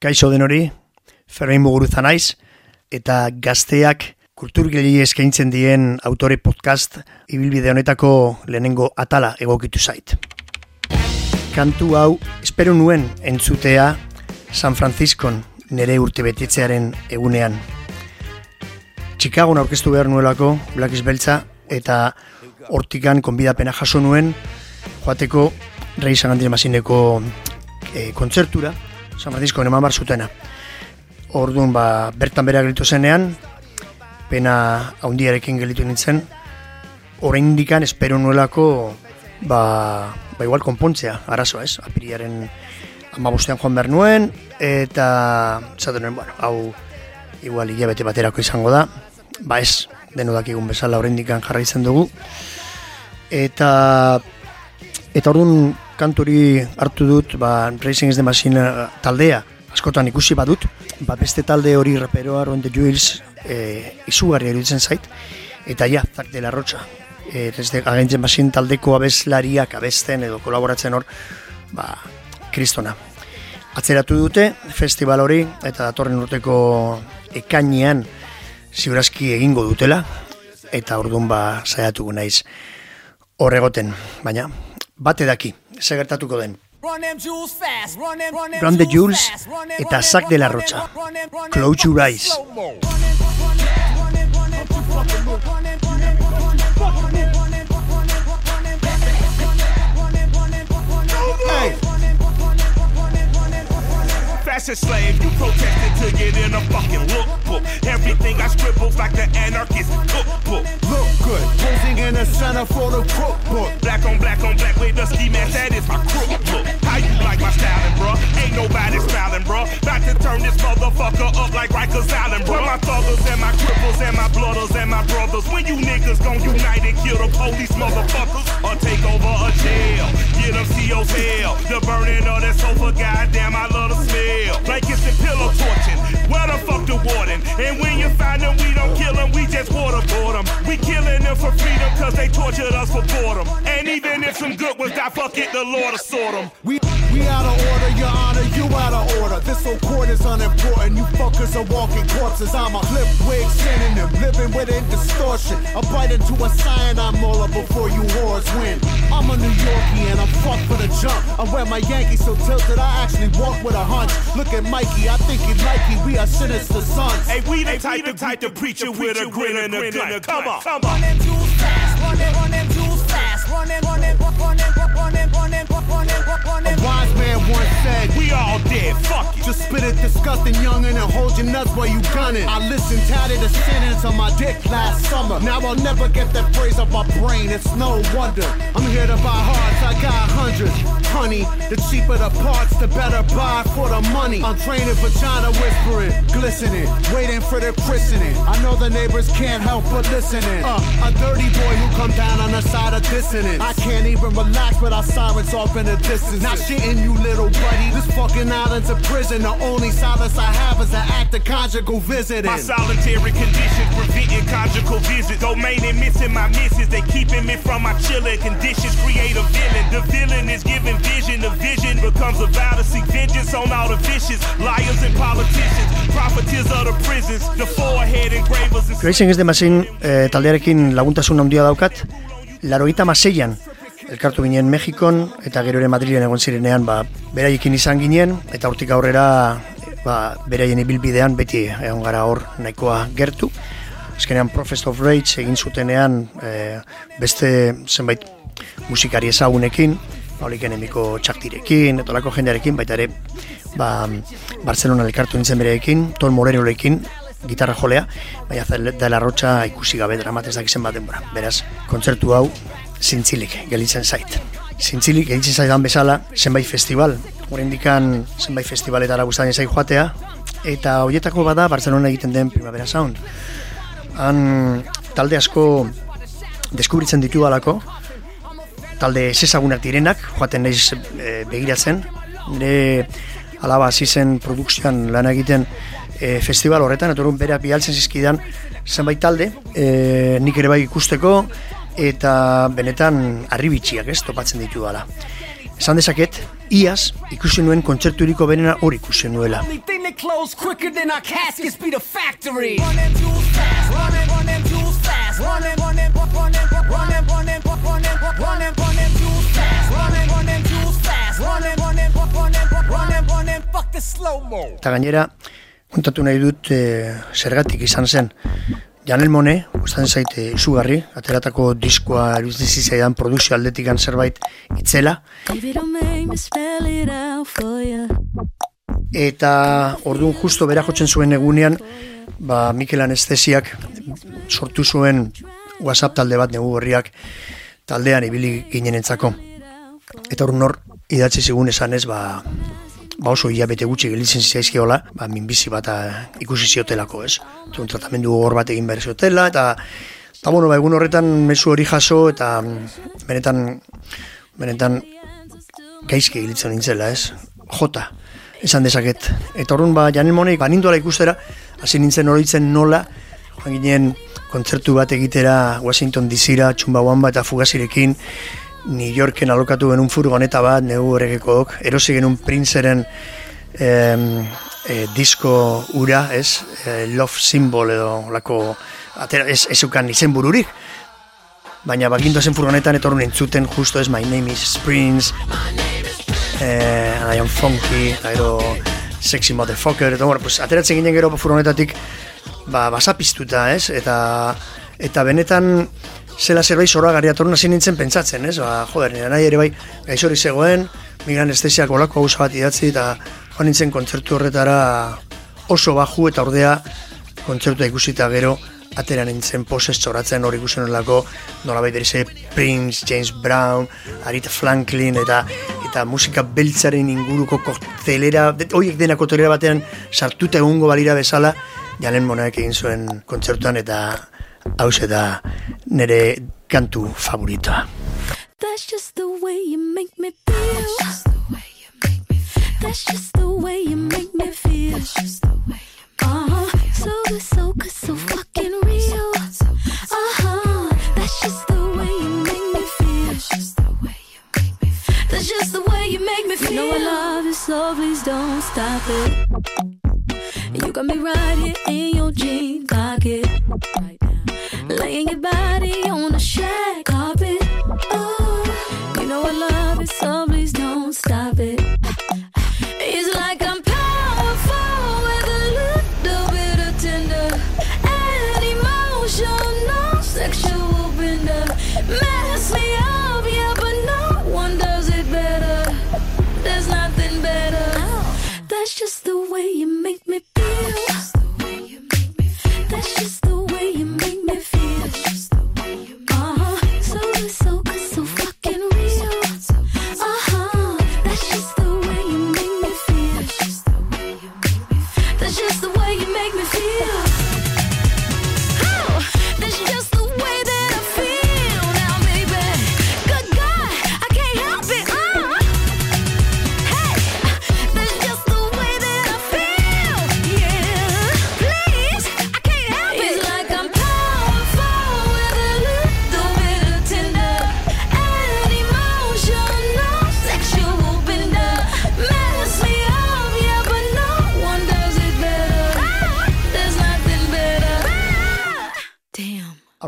Kaixo den hori, Ferrein Muguruza naiz, eta gazteak kulturgeli eskaintzen dien autore podcast ibilbide honetako lehenengo atala egokitu zait. Kantu hau, espero nuen entzutea San Franciscon nere urte betitzearen egunean. Chicago aurkeztu behar nuelako, Black Beltza, eta hortikan konbidapena jaso nuen, joateko Rei Sagandire Masineko e, kontzertura, San Francisco eman bar zutena. Orduan, ba, bertan bera gelitu zenean, pena haundiarekin gelitu nintzen, orain indikan espero nuelako, ba, ba igual konpontzea, arazoa ez, apiriaren amabustean joan behar nuen, eta zaten nuen, bueno, hau igual hilabete baterako izango da, ba ez, deno dakigun bezala orain indikan jarra izan dugu, eta Eta orduan kanturi hartu dut, ba, Racing is the Machine eh, taldea, askotan ikusi badut, ba, beste talde hori raperoa Ron the Jules e, izugarri eruditzen zait, eta ja, zak dela rotxa. E, desde Agentzen Machine taldeko abeslariak abesten edo kolaboratzen hor, ba, kristona. Atzeratu dute, festival hori, eta datorren urteko ekainean ziurazki egingo dutela, eta orduan ba, saiatuko naiz horregoten, baina bate daki, segertatuko den. Run the Jules eta Zak de la Rocha. Close your eyes. Fashion slave. You protested to get in a fucking lookbook. Everything I scribbled like the anarchist cookbook. Look good, posing in the center for the cookbook. Black on black on black with the ski mask, that is my crook look. How you like my styling, bro? Ain't nobody smiling, bro. About to turn this motherfucker up like Rikers Island, bro. My thuggers and my cripples and my blooders and my brothers. When you niggas gon' unite and kill the police motherfuckers or take over a jail, get them CO's hell. The burning of that sofa, goddamn, I love the smell jail. Blankets and pillow torching. Where the fuck the warden? And when you find them, we don't kill them, we just waterboard them. We killing them for freedom cause they tortured us for boredom. And even if some good was die, fuck it, the Lord will sort them. We, we out of order, your honor, you out of order. This whole court is unimportant. You fuckers are walking corpses. I'm a clip wig synonym, living within distortion. I bite into a cyanide molar before you whores win. I'm a New Yorkie and I'm fucked for the jump. I wear my Yankees so tilted, I actually walk with a hunch. Look at Mikey, I think he like me. We are sinister sons. Hey, we the type, the type to preach it with a grin and a grin. Come on, come on. Run them jewels fast, run them, run them jewels fast, run them, run them, run them, run them, run them, once said, We all dead. Fuck you. Just spit it disgusting youngin' and hold your nuts while you gunning. I listened tatted the sentence on my dick last summer. Now I'll never get that phrase off my brain. It's no wonder. I'm here to buy hearts. I got hundreds. Honey, the cheaper the parts, the better buy for the money. I'm training vagina whispering, glistening, waiting for the christening. I know the neighbors can't help but listening. Uh, a dirty boy who come down on the side of dissonance. I can't even relax without sirens off in the distance. Not shitting you, little buddy. This fucking island's a prison. The only solace I have is an act of conjugal visiting. My solitary conditions preventing conjugal visits. Domain and missing my misses. They keeping me from my chilling conditions. Create a villain. The villain is giving vision. The vision becomes a vow to seek vengeance on all the vicious liars and politicians. Profiteers of the prisons. The forehead engravers. and- Racing is the Machine eh, taldearekin laguntasun handia daukat, laroita maseian, elkartu ginen Mexikon, eta gero ere Madrilen egon zirenean, ba, beraiekin izan ginen, eta hortik aurrera, ba, beraien ibilbidean beti egon gara hor nahikoa gertu. Azkenean Prophet of Rage egin zutenean eh, beste zenbait musikari ezagunekin, Paulik enemiko txaktirekin, etolako jendearekin, baita ere, ba, Barcelona elkartu nintzen bereekin, Tol Morerorekin, gitarra jolea, baina de la Rocha ikusi gabe dramatez dakizen bat denbora. Beraz, kontzertu hau zintzilik gelitzen zait. Zintzilik gelitzen zaidan bezala, zenbait festival, dikan zenbait festivaletara gustatzen zait joatea, eta horietako bada Barcelona egiten den Primavera Sound. Han talde asko deskubritzen ditu alako, talde ezezagunak direnak, joaten naiz e, begiratzen, nire alaba hasi zen produkzioan lan egiten e, festival horretan, eta orduan bera bialtzen zizkidan zenbait talde, e, nik ere bai ikusteko, eta benetan arribitxiak ez topatzen ditu gala. Esan dezaket, iaz ikusi nuen kontzerturiko benena hori ikusi nuela. Eta gainera, kontatu nahi dut e, zergatik izan zen. Janel Mone, gustatzen zaite izugarri, ateratako diskoa iruditzen zaidan produkzio aldetikan zerbait itzela, eta orduan justo bera jotzen zuen egunean, ba, Mikel Anestesiak sortu zuen WhatsApp talde bat negu horriak taldean ibili ginenentzako. Eta hor nor idatzi zigun esan ez, ba, ba oso hilabete gutxi gelitzen zaizkiola, ba, minbizi bat ah, ikusi ziotelako, ez? Tun tratamendu hor bat egin behar ziotela, eta, eta bueno, ba, egun horretan mezu hori jaso, eta mm, benetan, benetan gaizki gilitzen nintzela, ez? Jota, esan dezaket. Eta horren, ba, Janel Monek, ba, ninduala ikustera, hasi nintzen oroitzen nola, joan ginen kontzertu bat egitera Washington DC-ra, txumba Wamba eta fugazirekin, New Yorken alokatu genuen furgoneta bat, negu horrekekok, erosi genuen Princeren em, e, disko ura, ez, e, love symbol edo lako, atera, ez, ez izen bururik, baina bagindu zen furgonetan etorren entzuten justo ez My Name is Prince, eh, I am funky, gero sexy motherfucker, eta bueno, pues, ateratzen ginen gero furgonetatik ba, basapiztuta, ez? Eta, eta benetan zela zerbait zoragarri atorun hasi nintzen pentsatzen, ez? Ba, joder, nire nahi ere bai gaixorik zegoen, migan estesiak olako gauza bat idatzi, eta joan nintzen kontzertu horretara oso baju eta ordea kontzertua ikusita gero atera nintzen poses txoratzen hori ikusen olako nolabait erize Prince, James Brown, Aretha Franklin eta eta musika beltzaren inguruko koktelera, horiek dena koktelera batean sartuta egungo balira bezala, jalen monaek egin zuen kontzertuan eta hau da nire kantu favoritoa. That's just the way you make me feel. That's just the way you make me feel. Uh-huh. So good, so good, so fucking real. Uh-huh. That's just the way you make me feel. That's just the way you make me feel. You know I love you, so please don't stop it. You got me right here in your jean pocket. Laying your body on a shag carpet. Oh, you know I love it, so please don't stop it.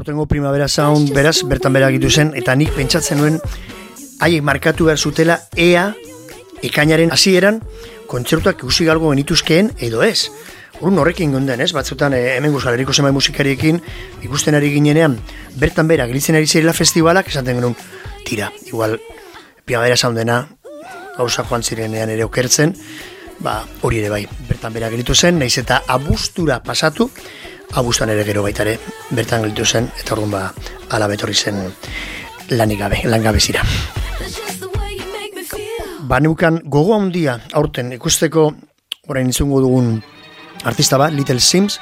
Aurtengo primavera sound beraz bertan bera gitu zen eta nik pentsatzen nuen haiek markatu behar zutela ea ekainaren hasieran kontzertuak ikusi galgo genituzkeen edo ez. Urun horrekin gonden, ez? Batzutan eh, hemen Euskal Herriko zenbait musikariekin ikusten ari ginenean bertan bera gelitzen ari zirela festivalak esaten genuen tira, igual primavera soundena gauza joan zirenean ere okertzen, ba, hori ere bai, bertan bera gelitu zen, naiz eta abustura pasatu, abustan ere gero baita ere, bertan gelitu zen, eta orduan ba, ala betorri zen lanik gabe, make me feel. Baneukan gogo handia aurten ikusteko orain izango dugun artista bat, Little Sims,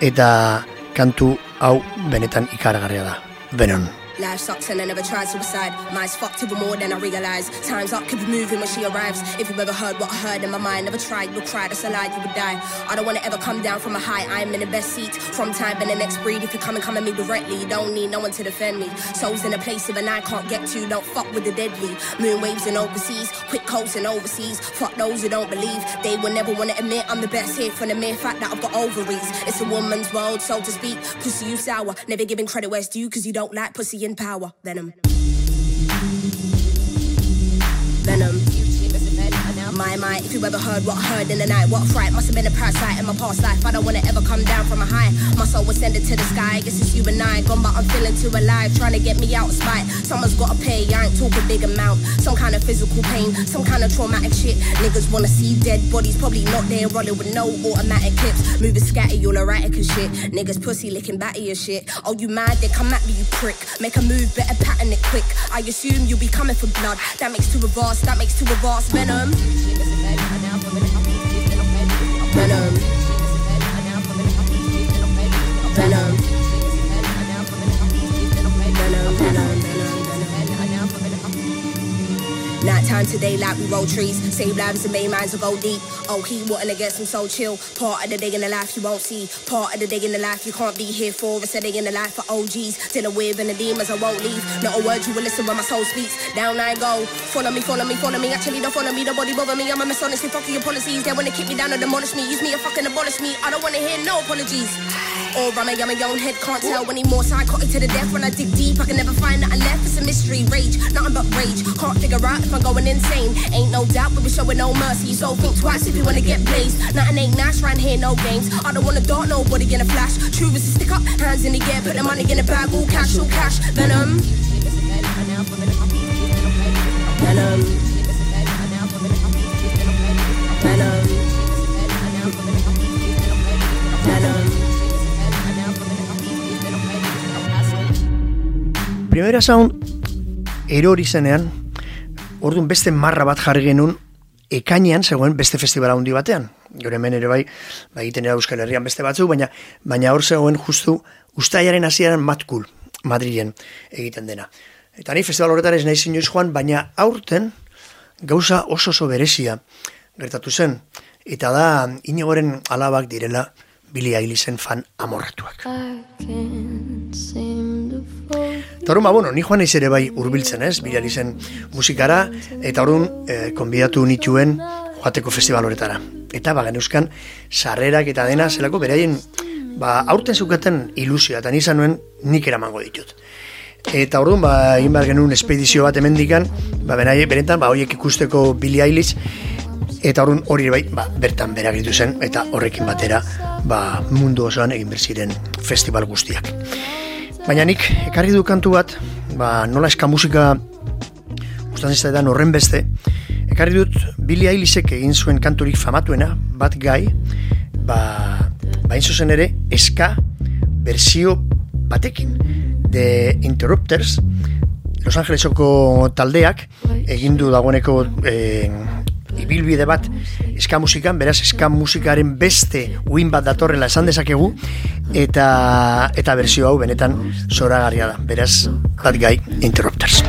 eta kantu hau benetan ikaragarria da. Venom. Life sucks and I never tried suicide. Mine's fucked even more than I realize. Time's up, keep moving when she arrives. If you've ever heard what I heard in my mind, never tried, you'll cry, that's a lie, you would die. I don't wanna ever come down from a high, I'm in the best seat. From time and the next breed, if you come and come at me directly, you don't need no one to defend me. Souls in a place even I can't get to, don't fuck with the deadly. Moon waves and overseas, quick coast and overseas. Fuck those who don't believe, they will never wanna admit I'm the best here from the mere fact that I've got ovaries. It's a woman's world, so to speak. Pussy, you sour, never giving credit where it's due, cause you don't like pussy in power. Venom. Venom. My, my, if you ever heard what I heard in the night, what fright. Must have been a parasite in my past life. I don't wanna ever come down from a high. My soul was sending to the sky. Guess it's you and I. Gone, but I'm feeling too alive. Trying to get me out of spite. Someone's gotta pay. I ain't talking big amount. Some kind of physical pain. Some kind of traumatic shit. Niggas wanna see dead bodies. Probably not there. Rolling with no automatic clips. Moving scatty, all erratic and shit. Niggas pussy licking batty and shit. Oh, you mad? Then come at me, you prick. Make a move, better pattern it quick. I assume you'll be coming for blood. That makes two of us. That makes two of us. Venom. Venom. Venom, Night time today, like we roll trees. Save lives and main minds will go deep. Oh, he wanting to get some so chill. Part of the day in the life you won't see. Part of the day in the life you can't be here for. It's a day in the life for OGs. Dealing with and the demons I won't leave. Not a word you will listen when my soul speaks. Down I go. Follow me, follow me, follow me. Actually, don't follow me. Nobody bother me. I'm a mess honestly. Fuck your policies. They wanna kick me down or demolish me. Use me or fucking abolish me. I don't wanna hear no apologies. Or I'm a, I'm a young head, can't tell anymore. Psychotic to the death when I dig deep. I can never find nothing left. It's a mystery, rage, nothing but rage. Can't figure out if I'm going insane. Ain't no doubt, but we're showing no mercy. So think twice if you wanna get blazed. Nothing ain't nice round here, no games. I don't wanna dart nobody in a flash. True is to stick up, hands in the air, put the money in the bag, all cash, all cash. Venom. Venom. Primera sound erori zenean, orduan beste marra bat jarri genuen ekainean zegoen beste festivala handi batean. Gure hemen ere bai, bai egiten era Euskal Herrian beste batzu, baina baina hor zegoen justu ustaiaren hasieran matkul Madrilen egiten dena. Eta ni festival horretan ez inoiz joan, baina aurten gauza oso oso berezia gertatu zen. Eta da, inigoren alabak direla Billy Eilishsen fan amorratuak. I can't seem to Eta orduan, ba, bueno, ni joan ere bai urbiltzen, ez, Billy Eilishsen musikara, eta orduan, eh, konbidatu nituen joateko festival horretara. Eta ba, geneuzkan, sarrerak eta dena, zelako beraien, ba, aurten zukaten ilusioa, eta nizan nuen nik eramango ditut. Eta orduan, ba, egin behar genuen espedizio bat hemendikan, ba, berai, berentan, ba, horiek ikusteko Billy Eilish, eta orduan hori bai, ba, bertan bera gelditu zen, eta horrekin batera, ba, mundu osoan egin berziren festival guztiak. Baina nik, ekarri du kantu bat, ba, nola eska musika gustatzen zaidan horren beste, ekarri dut Billy Eilishek egin zuen kanturik famatuena, bat gai, ba, ba hain zuzen ere, eska berzio batekin. The Interrupters, Los Angelesoko taldeak, egin du dagoeneko eh, ibilbide bat eska musikan, beraz eska musikaren beste uin bat datorrela esan dezakegu, eta eta berzio hau benetan zoragarria da. Beraz, bat gai Interrupters.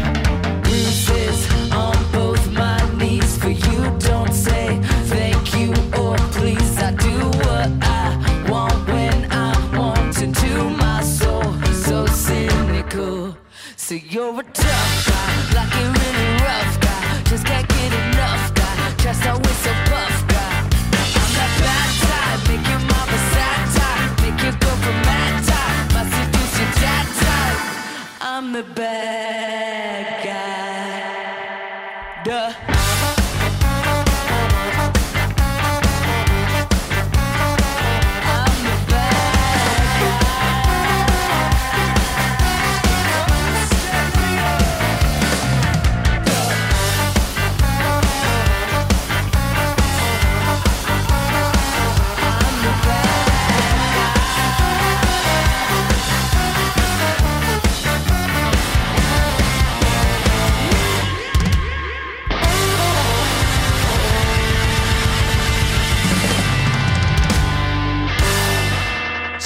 I'm the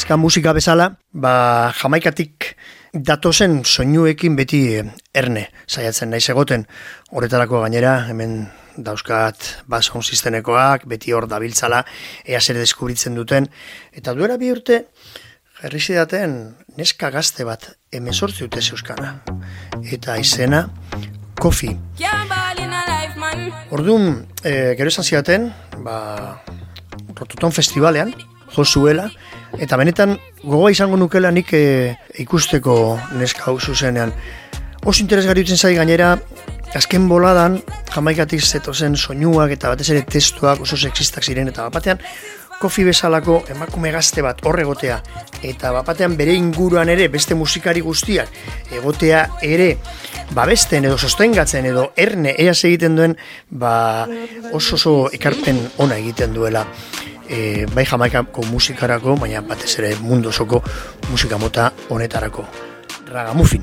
Ska musika bezala, ba, jamaikatik datozen soinuekin beti eh, erne saiatzen naiz egoten. Horretarako gainera, hemen dauzkat bason sistenekoak, beti hor dabiltzala, ea zer deskubritzen duten. Eta duera bi urte, jarri zidaten neska gazte bat emezortzi dute zeuskana. Eta izena, kofi. Orduan, e, gero esan zidaten, ba, Rototon festivalean, jo zuela, eta benetan gogoa izango nukela nik e, ikusteko neska hau zuzenean. Oso interesgarri dutzen zai gainera, azken boladan, jamaikatik zetozen soinuak eta batez ere testuak oso sexistak ziren, eta bapatean, kofi bezalako emakume gazte bat horregotea eta bapatean bere inguruan ere beste musikari guztiak egotea ere babesten edo sostengatzen edo erne eaz egiten duen ba oso oso ekarpen ona egiten duela e, bai jamaikako musikarako baina batez ere mundu osoko musika mota honetarako ragamufin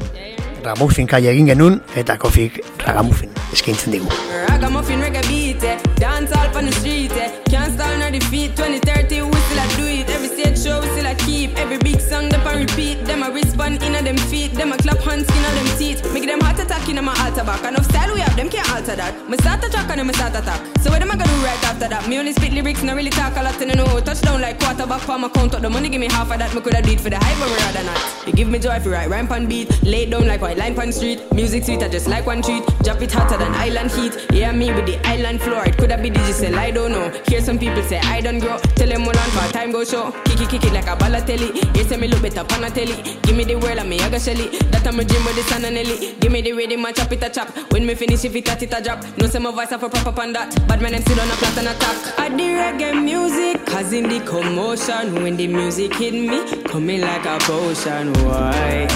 ragamufin kai egin genun eta kofik ragamufin eskaintzen digu Ragamuffin reggae beat, dance all on the street, can't stall nor defeat. 2030 we still a do it. Every stage show we still a keep. Every big song them a repeat. Them a respond in a them feet. Them a clap hands skin on them teeth. Make them heart attack in my altar back. Enough style we have, them can't alter that. Me start a track and then me start attack. So what am I gonna do right after that? Me only spit lyrics, not really talk a lot and I know. Touchdown like quarterback for my count up the money. Give me half of that. Me coulda do it for the hype, but me rather not. You give me joy if you write rhyme pan beat. Lay down like white line pan street. Music sweet, I just like one treat. Drop it hotter than island heat. Yeah, me with the island floor. It coulda be digital, I don't know. Hear some people say I don't grow. Tell them hold on for time go show. Kick it, kick it like a ballatelli. You say me look better pan a telly. Give me the world and me I go shelly. That I'm a dream with the sun and. Give me the rhythm and chop it a chop. When me finish if it at it a drop. No say my voice have a proper on that. But man them sit on a flat and attack. I the reggae music, causing the commotion. When the music hit me, coming like a potion. Why?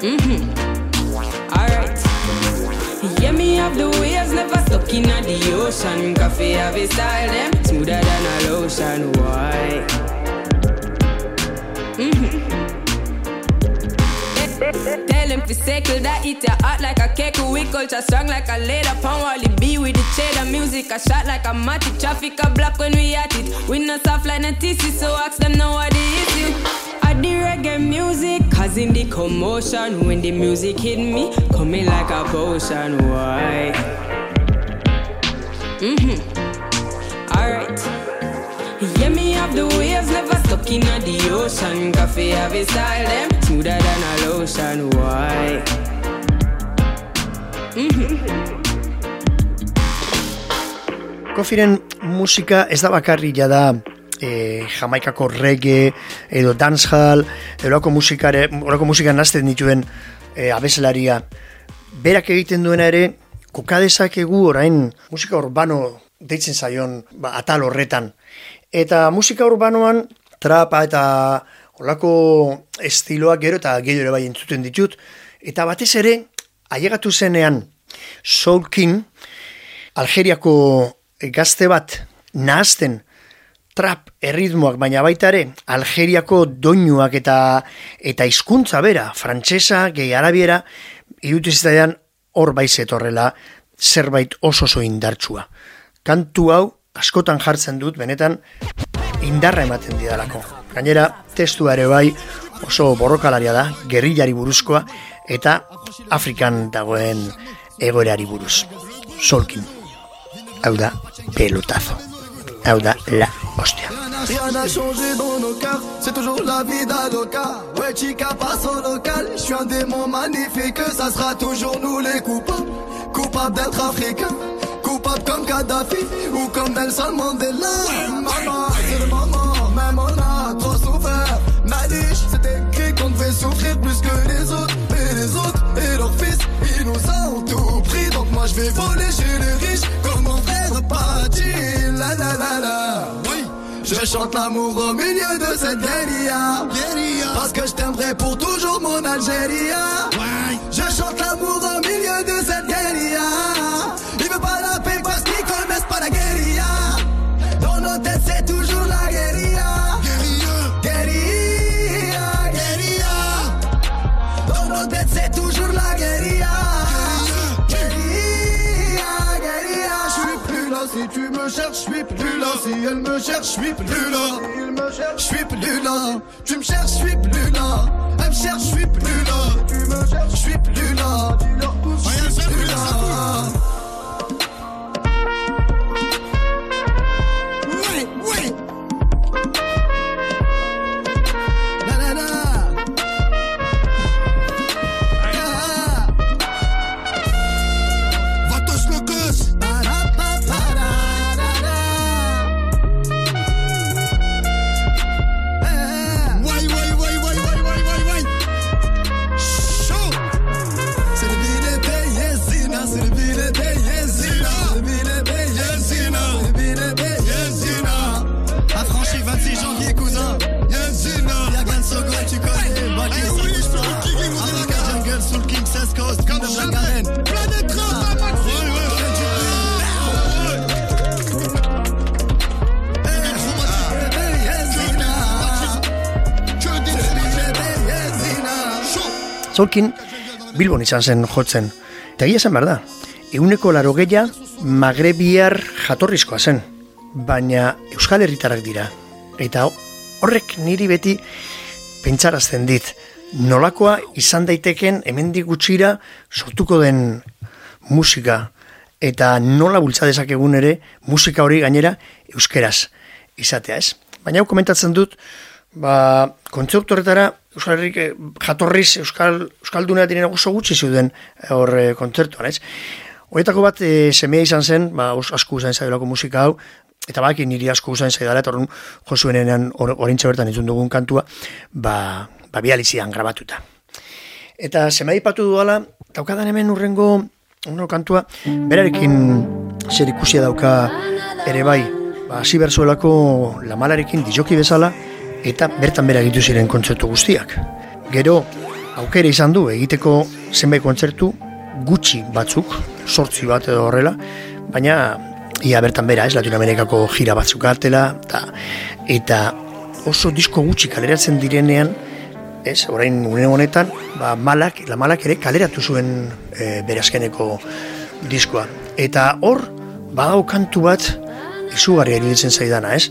Mm-hmm. Alright. Yeah, me have the waves never stuck in the ocean. Coffee have a style them smoother than a lotion. Why? Tell him to circle that it a hot like a cake. We culture strong like a leather pound. Wally B with the cheddar music. A shot like a matic. Traffic a block when we at it. We not soft like a TC, so ask them now what the issue. I the reggae music, causing the commotion. When the music hit me, coming like a potion. Why? Mm-hmm. Alright. Yeah, me have the waves stuck in the ocean. Have a style them smoother than a lotion. Why? Kofiren musika ez da bakarri da e, jamaikako reggae edo dancehall edo olako musikare, olako musika nazten dituen e, abeselaria berak egiten duena ere kokadezakegu orain musika urbano deitzen zaion ba, atal horretan eta musika urbanoan trapa eta olako estiloak gero eta gehiago ere bai entzuten ditut eta batez ere ailegatu zenean soulkin Algeriako gazte bat nahazten trap erritmoak, baina baita ere Algeriako doinuak eta eta hizkuntza bera, frantsesa, gehi arabiera, irutizitaian hor baizetorrela zerbait oso oso indartsua. Kantu hau askotan jartzen dut, benetan indarra ematen didalako. Gainera, testua ere bai oso borrokalaria da, gerrilari buruzkoa, eta Afrikan dagoen egoerari buruz. Solkin. Hau da, pelotazo. Hau da, la hostia. Rien n'a changé dans nos cœurs, c'est toujours la vie d'Aloca. Ouais, chica passe au local, je suis un démon magnifique, ça sera toujours nous les coupables. Coupables d'être africains, coupables comme Kadhafi ou comme Nelson Mandela. Maman, même on a trop souffert. Malice, c'est écrit qu'on devait souffrir plus que les autres. Et les autres, et leurs fils, ils nous ont tout pris. Donc moi je vais voler chez les riches, comme mon frère Pachi. La la la la. Oui. Je chante l'amour au milieu de cette guérilla. Parce que je t'aimerai pour toujours mon Algérie. Je chante l'amour Si elle me cherche, je suis plus là. Je suis plus là. Tu me cherches, je suis plus là. Elle me cherche, je suis plus là. Tu me cherches, je suis plus là. Je suis plus là. Zolkin, Bilbon izan zen jotzen. Eta egia zen da, euneko laro magrebiar jatorrizkoa zen, baina Euskal Herritarrak dira. Eta horrek niri beti pentsarazten dit, nolakoa izan daiteken hemendik gutxira sortuko den musika eta nola bultza dezakegun ere musika hori gainera euskeraz izatea ez. Baina hau komentatzen dut, ba, kontzeptu horretara Euskal Herrik eh, jatorriz Euskal, Euskalduna diren oso gutxi zeuden eh, hor eh, kontzertuan, ez? Horietako bat e, semea izan zen, ba, os, asko zain zailako musika hau, eta baki niri asko zain zaidala, eta orduan josuenean or, orintxe bertan entzun dugun kantua, ba, ba bializian grabatuta. Eta semea ipatu duala, daukadan hemen urrengo uno kantua, berarekin zer ikusia dauka ere bai, ba, hasi berzuelako lamalarekin dijoki bezala, eta bertan bera egitu ziren kontzertu guztiak. Gero, aukera izan du egiteko zenbait kontzertu gutxi batzuk, sortzi bat edo horrela, baina ia bertan bera, ez, Latinoamerikako jira batzuk atela, eta, eta oso disko gutxi kaleratzen direnean, ez, orain une honetan, ba, malak, la malak ere kaleratu zuen e, bere azkeneko diskoa. Eta hor, badau kantu bat, izugarria iruditzen zaidana, ez?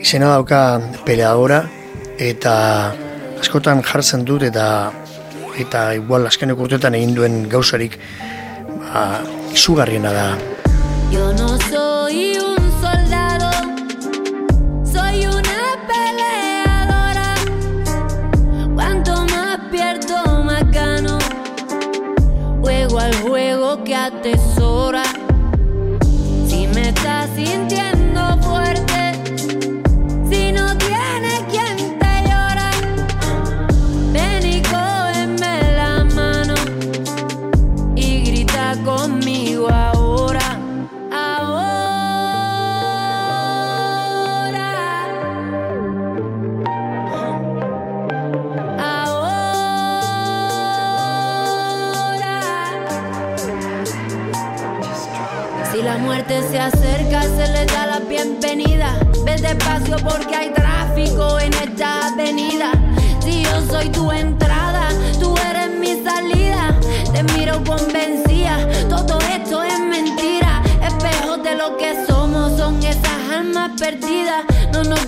Izena dauka peleadora, eta askotan jartzen dut, eta eta igual azkeneko urtetan egin duen gauzarik ba, izugarriena da. Yo no soy un soldado, soy una peleadora. Cuanto más pierdo, más gano. Juego al juego que atesora. Si me estás sintiendo fuerte,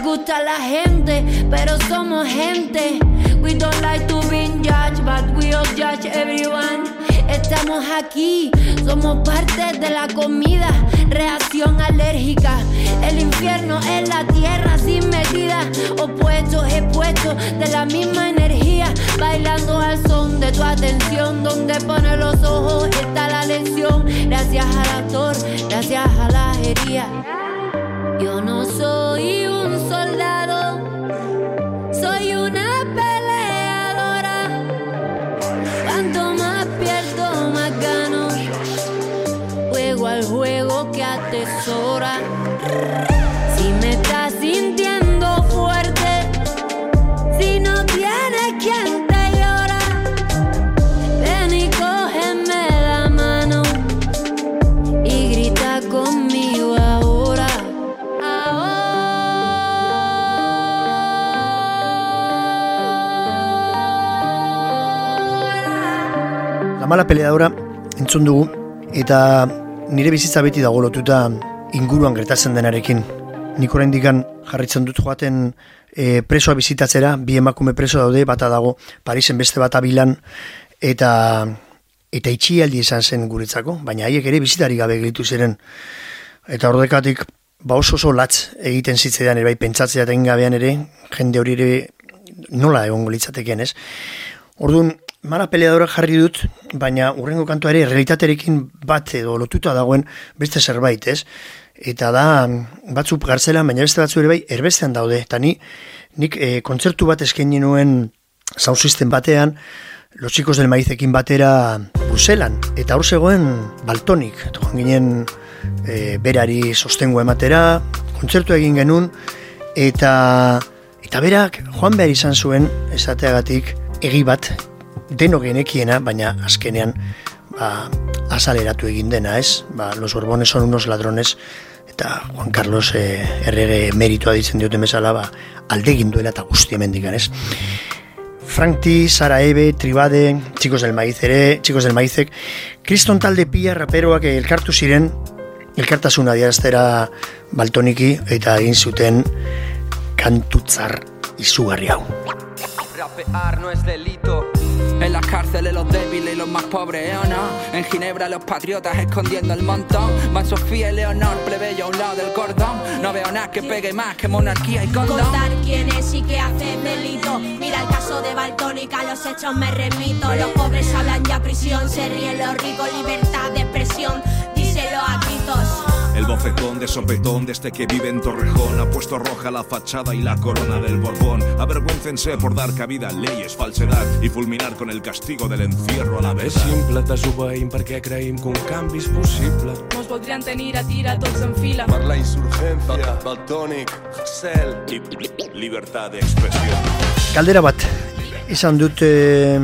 gusta la gente, pero somos gente. We don't like to be judged, but we all judge everyone. Estamos aquí, somos parte de la comida, reacción alérgica. El infierno es la tierra sin medida, opuestos, expuestos de la misma energía, bailando al son de tu atención. Donde pone los ojos está la lección. Gracias al actor, gracias a la herida. La mala peleadora entzun dugu, eta nire bizitza beti dago lotuta inguruan gertatzen denarekin. Nik oraindikan jarritzen dut joaten e, presoa bizitatzera, bi emakume preso daude, bata dago Parisen beste bata bilan, eta eta itxialdi izan zen guretzako, baina haiek ere bizitari gabe gelditu ziren. Eta ordekatik, ba oso oso latz egiten zitzaidan ere bai pentsatzea gabean ere, jende hori ere nola egongo litzateken, ez? Orduan, mara peleadora jarri dut, baina urrengo kantua ere realitaterekin bat edo lotuta dagoen beste zerbait, ez? Eta da, batzuk gartzelan, baina beste batzu ere bai, erbestean daude. Eta ni, nik e, kontzertu bat eskaini nuen system batean, Los chicos del maizekin batera Bruselan. Eta hor zegoen baltonik. Eta ginen e, berari sostengo ematera, kontzertu egin genuen, eta eta berak joan behar izan zuen esateagatik egi bat deno genekiena, baina azkenean ba, azaleratu egin dena, ez? Ba, los borbones son unos ladrones, eta Juan Carlos e, errege meritua ditzen dioten bezala, ba, alde duela eta guzti emendikan, ez? Frankti, Sara Ebe, Tribade, Chicos del Maiz ere, Chicos del Maizek, Kriston talde pia raperoak elkartu ziren, elkartasuna diaraztera baltoniki, eta egin zuten kantutzar izugarri hau. Rapear no es delito. Cárceles los débiles y los más pobres, ¿eh o no? En Ginebra los patriotas escondiendo el montón. Van Sofía y Leonor, plebeyo a un lado del cordón. No veo nada que pegue más que monarquía y condón. Contar quién es y qué hace delito. Mira el caso de Baltónica, los hechos me remito. Los pobres hablan ya prisión, se ríen los ricos, libertad bofetón de sopetón de este que vive en Torrejón ha puesto roja la fachada y la corona del Borbón. Avergüéncense por dar cabida a leyes, falsedad y fulminar con el castigo del encierro a la vez. És simple, desobeïm perquè creïm que un canvi és possible. Mos voldrien tenir a tira tots en fila. Per la insurgencia, Baltònic, Hassel... Li libertad de expresión. Kaldera bat, izan dut e,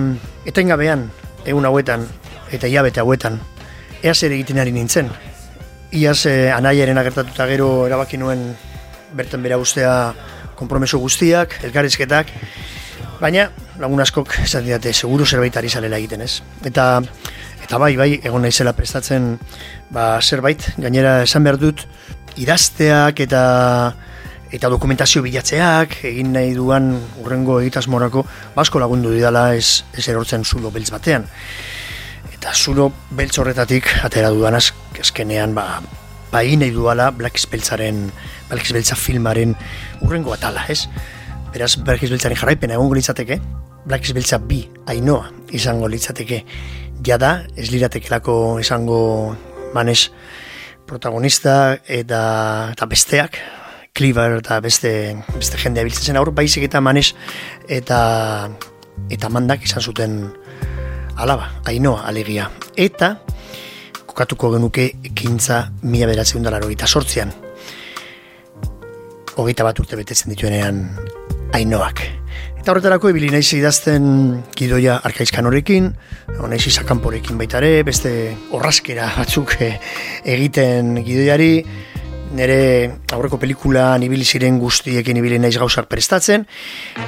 etengabean, egun hauetan, eta hilabete hauetan, ea zer egiten ari nintzen. Iaz e, anaiaren agertatuta gero erabaki nuen bertan bera ustea konpromeso guztiak, elkarrizketak, baina lagun askok esaten didate seguru zerbait ari zalela egiten ez. Eta, eta bai, bai, egon naizela prestatzen ba, zerbait, gainera esan behar dut, idazteak eta eta dokumentazio bilatzeak, egin nahi duan urrengo egitasmorako, basko lagundu didala ez, ez erortzen zulo beltz batean. Eta zulo beltz horretatik, atera dudan az- azkenean, ba, ba egin nahi duala Black Beltzaren, Black Beltza filmaren urrengo atala, ez? Beraz, Black Beltzaren jarraipena egongo litzateke, Black Beltza bi ainoa izango litzateke, jada, ez liratekelako izango manes protagonista eta, eta besteak, Cleaver eta beste, beste jendea biltzen zen aur, baizik eta manes eta eta mandak izan zuten alaba, ainoa alegia. Eta kokatuko genuke ekintza mila beratzen dara hogeita sortzian. Hogeita bat urte betetzen dituenean ainoak. Eta horretarako ibili naiz idazten gidoia arkaizkan horrekin, naiz izakanporekin baita ere, beste orraskera batzuk eh, egiten gidoiari, nire aurreko pelikulan ibili ziren guztiekin ibili naiz gauzak prestatzen,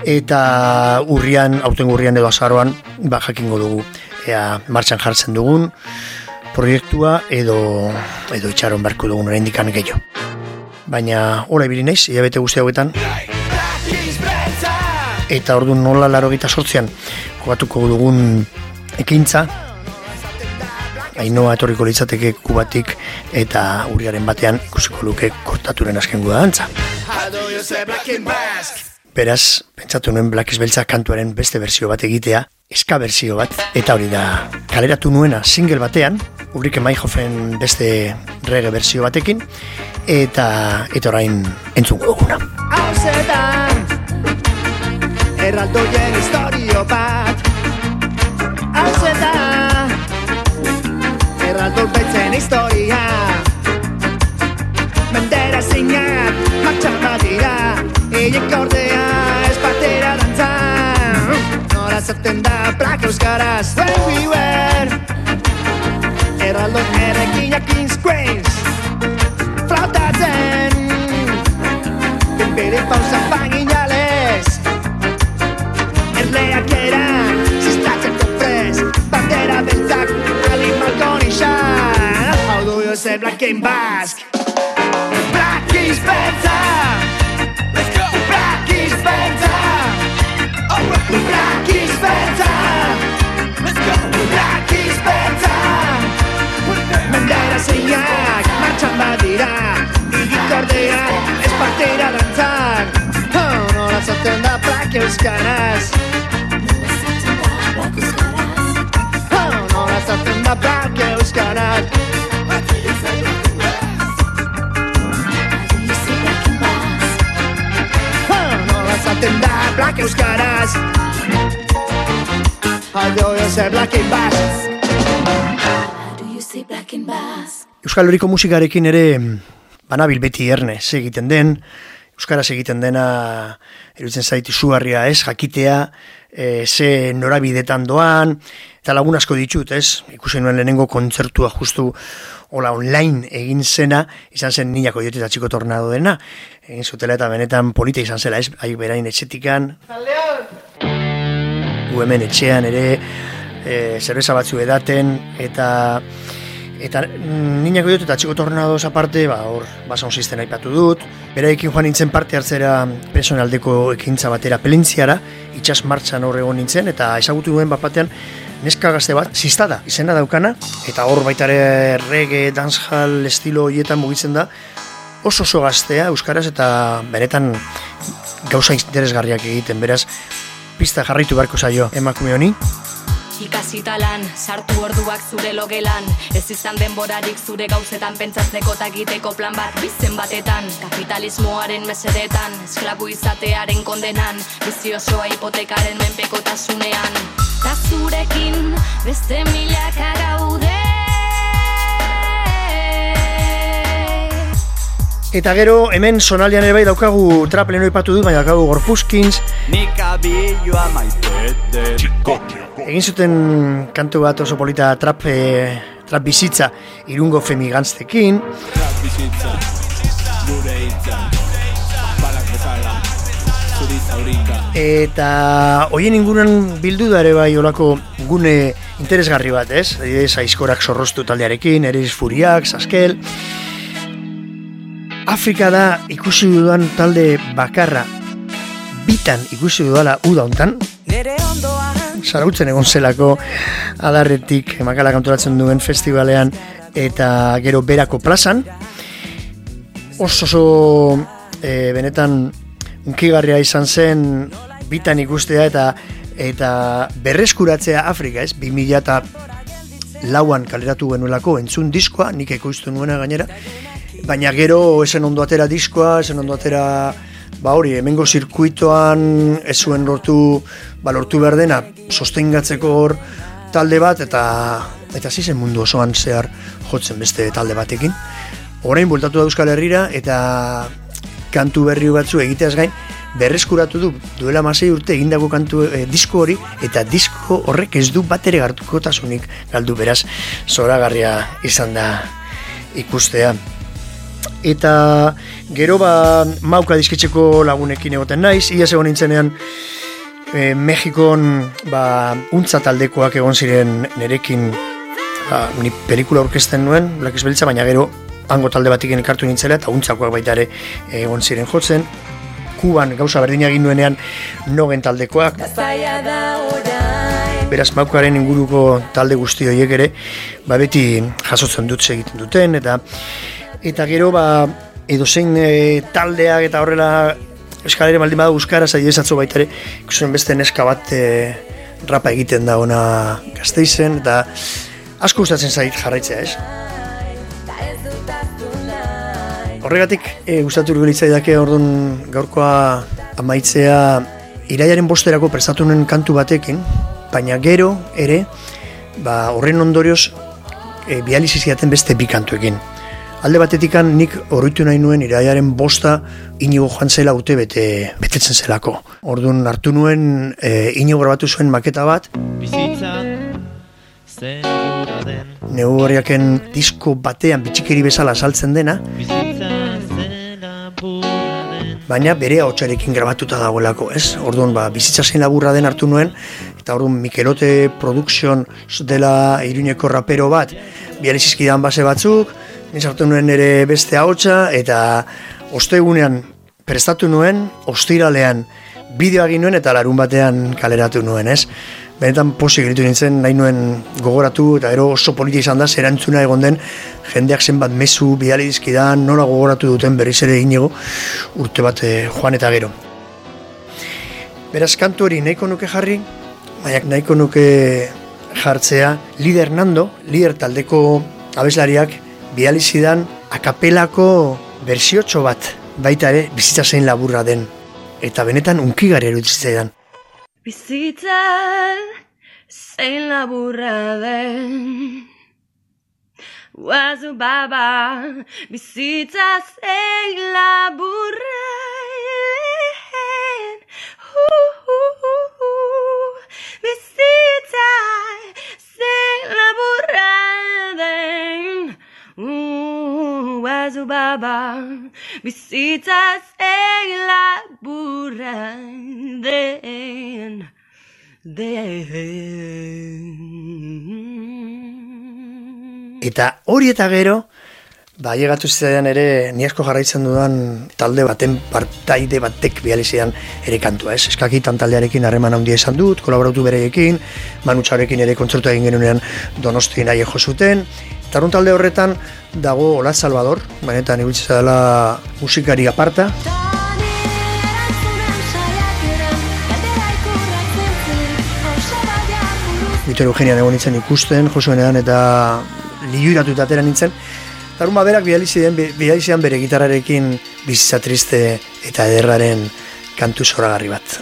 eta urrian, aurten urrian edo azaroan, ba jakingo dugu, ea martxan jartzen dugun, proiektua edo edo itxaron beharko dugun oraindikan gehiago. Baina hola ibili naiz, hilabete guzti hauetan, eta ordu nola laro gita sortzean kokatuko dugun ekintza Ainoa etorriko litzateke kubatik eta urriaren batean ikusiko luke kortaturen azken guda dantza. Beraz, pentsatu nuen Black Beltza kantuaren beste berzio bat egitea, eska berzio bat, eta hori da kaleratu nuena single batean, Ulrike Maihofen beste reggae berzio batekin, eta eta orain entzungo duguna. Hauzetan Erraldoien historio bat Eiek ordea Ez batera dantzan. Nola zaten da Black Euskaraz. When we were euskaraz Oh, nola zaten da black euskaraz Oh, nola zaten da black euskaraz Aldo yo ze black and bass Euskal Herriko musikarekin ere banabil beti erne ze egiten den, Euskaraz egiten dena eruditzen zait izugarria ez, jakitea, e, ze norabidetan doan, eta lagun asko ditut ez, ikusi nuen lehenengo kontzertua justu hola online egin zena, izan zen niñako diote eta txiko tornado dena, egin zutela eta benetan polita izan zela ez, ahi berain etxetikan, gu hemen etxean ere, e, zerbeza batzu edaten, eta Eta mm, niñako dut eta txiko tornadoz aparte, ba, hor, basan zisten aipatu dut. Beraekin joan nintzen parte hartzera personaldeko ekintza batera pelentziara, itxas martxan hor egon nintzen, eta ezagutu duen bat batean, neska gazte bat, ziztada, izena daukana, eta hor baitare reggae, dancehall, estilo hoietan mugitzen da, oso oso gaztea, euskaraz, eta benetan gauza interesgarriak egiten, beraz, pista jarraitu barko zaio emakume honi. Ikasita lan, sartu orduak zure logelan. Ez izan denborarik zure gauzetan pentsatzeko eta egiteko plan bat Bizen batetan, kapitalismoaren mesedetan Esklabu izatearen kondenan Bizi osoa hipotekaren menpekotasunean. Ta zurekin beste milaka gaude. Eta gero, hemen sonaldean ere bai daukagu trap lehenu ipatu dut, baina daukagu gorpuzkins. Nik abilloa maitete Egin zuten kantu bat oso polita trap, e, trap bizitza irungo femigantztekin. Trap bizitza, gure hitza Balak bezala, zuri zaurika Eta hoien inguruan bildu da ere bai olako gune interesgarri bat, ez? Adibidez, aizkorak zorroztu taldearekin, Eris Furiak, Saskel. Afrika da ikusi dudan talde bakarra bitan ikusi dudala uda hontan. Zarautzen egon zelako adarretik makala kanturatzen duen festivalean eta gero berako plazan. Oso oso e, benetan unkigarria izan zen bitan ikustea eta eta berreskuratzea Afrika, ez? 2000 eta lauan kaleratu genuelako entzun diskoa, nik ekoiztu nuena gainera, baina gero esen ondo atera diskoa, esen ondo atera ba hori, hemengo zirkuitoan ez zuen lortu, ba lortu behar dena, sostengatzeko hor talde bat, eta eta zizen mundu osoan zehar jotzen beste talde batekin. Orain bultatu da Euskal Herrira, eta kantu berri batzu egiteaz gain, berreskuratu du duela masei urte egindako kantu e, disko hori, eta disko horrek ez du bat ere gartukotasunik galdu beraz, zoragarria izan da ikustea eta gero ba mauka dizkitzeko lagunekin egoten naiz, ia egon nintzenean e, Mexikon ba, untza taldekoak egon ziren nerekin ba, ni pelikula orkesten nuen, Black Beltza, baina gero hango talde batiken ekartu nintzela eta untzakoak baita ere egon ziren jotzen. Kuban gauza berdina egin nuenean nogen taldekoak. Beraz maukaren inguruko talde guzti horiek ere, ba beti jasotzen dut egiten duten, eta eta gero ba edozein e, taldeak eta horrela eskalere baldin bada euskaraz adibidez baita ere ikusten beste neska bat e, rapa egiten da ona gazteizen eta asko gustatzen zait jarraitzea ez Horregatik e, gustatu dake orduan gaurkoa amaitzea iraiaren bosterako prestatu nuen kantu batekin, baina gero ere ba, horren ondorioz e, bializiziaten beste bi kantuekin. Alde batetikan nik horritu nahi nuen iraiaren bosta inigo joan zela ute bete, betetzen zelako. Orduan hartu nuen e, inigo grabatu zuen maketa bat. Bizitza den Neu horriaken disko batean bitxikeri bezala saltzen dena. Bizitza Baina bere hotxarekin grabatuta dagoelako, ez? Orduan, ba, bizitza zein laburra den hartu nuen, eta orduan Mikelote Production dela iruñeko rapero bat, bializizkidan base batzuk, Nizartu nuen ere beste ahotsa eta ostegunean prestatu nuen, ostiralean bideo egin nuen eta larun batean kaleratu nuen, ez? Benetan posi gritu nintzen, nahi nuen gogoratu eta gero oso politi izan da, zerantzuna egon den jendeak zenbat mezu bidali dizkidan, nola gogoratu duten berriz ere inigo urte bat eh, joan eta gero. Beraz, kantu hori nahiko nuke jarri, baina nahiko nuke jartzea lider Nando, lider taldeko abeslariak bidali zidan akapelako bersiotxo bat, baita ere bizitza zein laburra den. Eta benetan unkigari eruditzaidan. Bizitza zein laburra den Guazu baba Bizitza zein laburra den uh, Guazu baba Bizitza zein laburra den den. Eta hori eta gero, ba, llegatu zidan ere, ni jarraitzen dudan talde baten partaide batek bihali ere kantua, ez? Eskakitan taldearekin harreman handia izan dut, kolaboratu bereekin, manutxarekin ere kontzertu egin genunean donosti nahi jo zuten, eta arrun talde horretan dago Ola Salvador, benetan ibiltzea dela musikari aparta, Mitor Eugenian egon nintzen ikusten, Josuenean eta liuiratu atera nintzen. Taruma berak bidali zidan, bidali zidan bere gitarrarekin bizitza triste eta ederraren kantu zoragarri bat.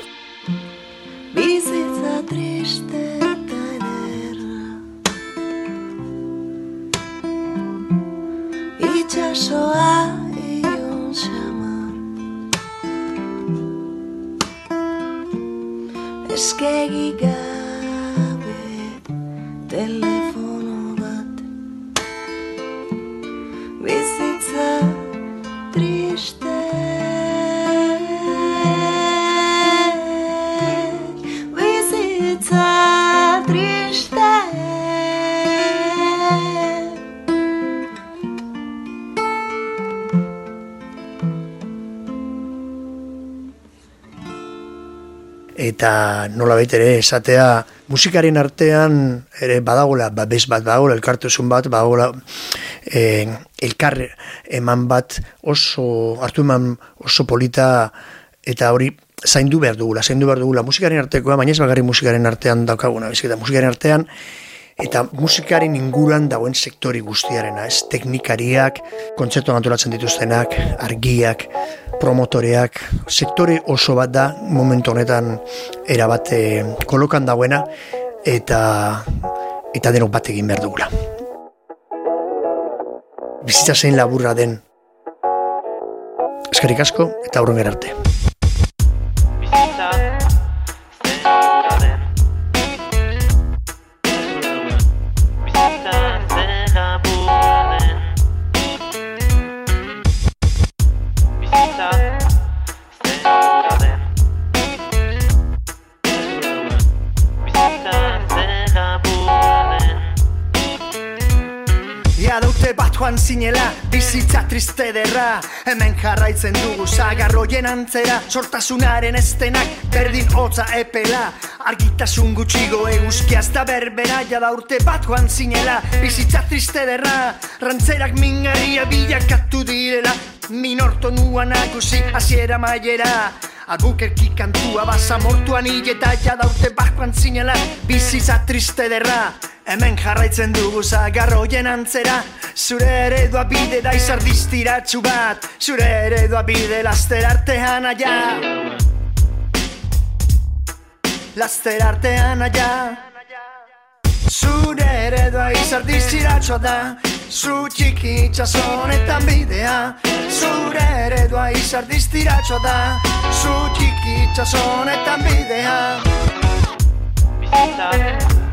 Eta nola ere esatea musikaren artean ere badagola, ba, bez bat badagola, elkartuzun bat, badagola eh, elkar eman bat oso, hartu eman oso polita eta hori zaindu behar dugula, zaindu behar dugula musikaren artekoa, baina ez bagarri musikaren artean daukaguna, baizik eta musikaren artean eta musikaren inguruan dagoen sektori guztiarena, ez teknikariak, kontzertu antolatzen dituztenak, argiak, promotoreak, sektore oso bat da momentu honetan erabat eh, kolokan dagoena eta eta denok bat egin behar dugula. Bizitza zein laburra den. Eskerrik asko eta aurren arte. Joan zinela, bizitza triste derra. Hemen jarraitzen dugu zagarroien antzera. Sortasunaren estenak, berdin hotza epela. Argitasun gutxigo eguzkiaz da berbera. Ja da urte bat joan zinela, bizitza triste derra. Rantzerak mingaria bilakatu direla. Minorto nua nagusi, hasiera maiera. Albuquerque kantua basa mortuan hileta ja daute barkoan zinela Bizitza triste derra Hemen jarraitzen dugu zagarroien antzera. Zure eredua bide da izardistiratxu bat. Zure eredua bide laster artean aia. Laster artean aia. Zure eredua izardistiratxua da. Zu txiki itxasonetan bidea. Zure eredua izardistiratxua da. Zu txiki itxasonetan bidea. Bizitza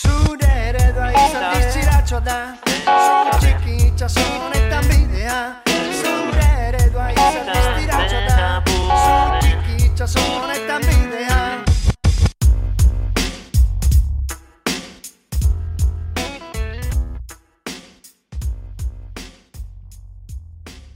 Suderedai zati zirratxo da Zutxiki itxasoa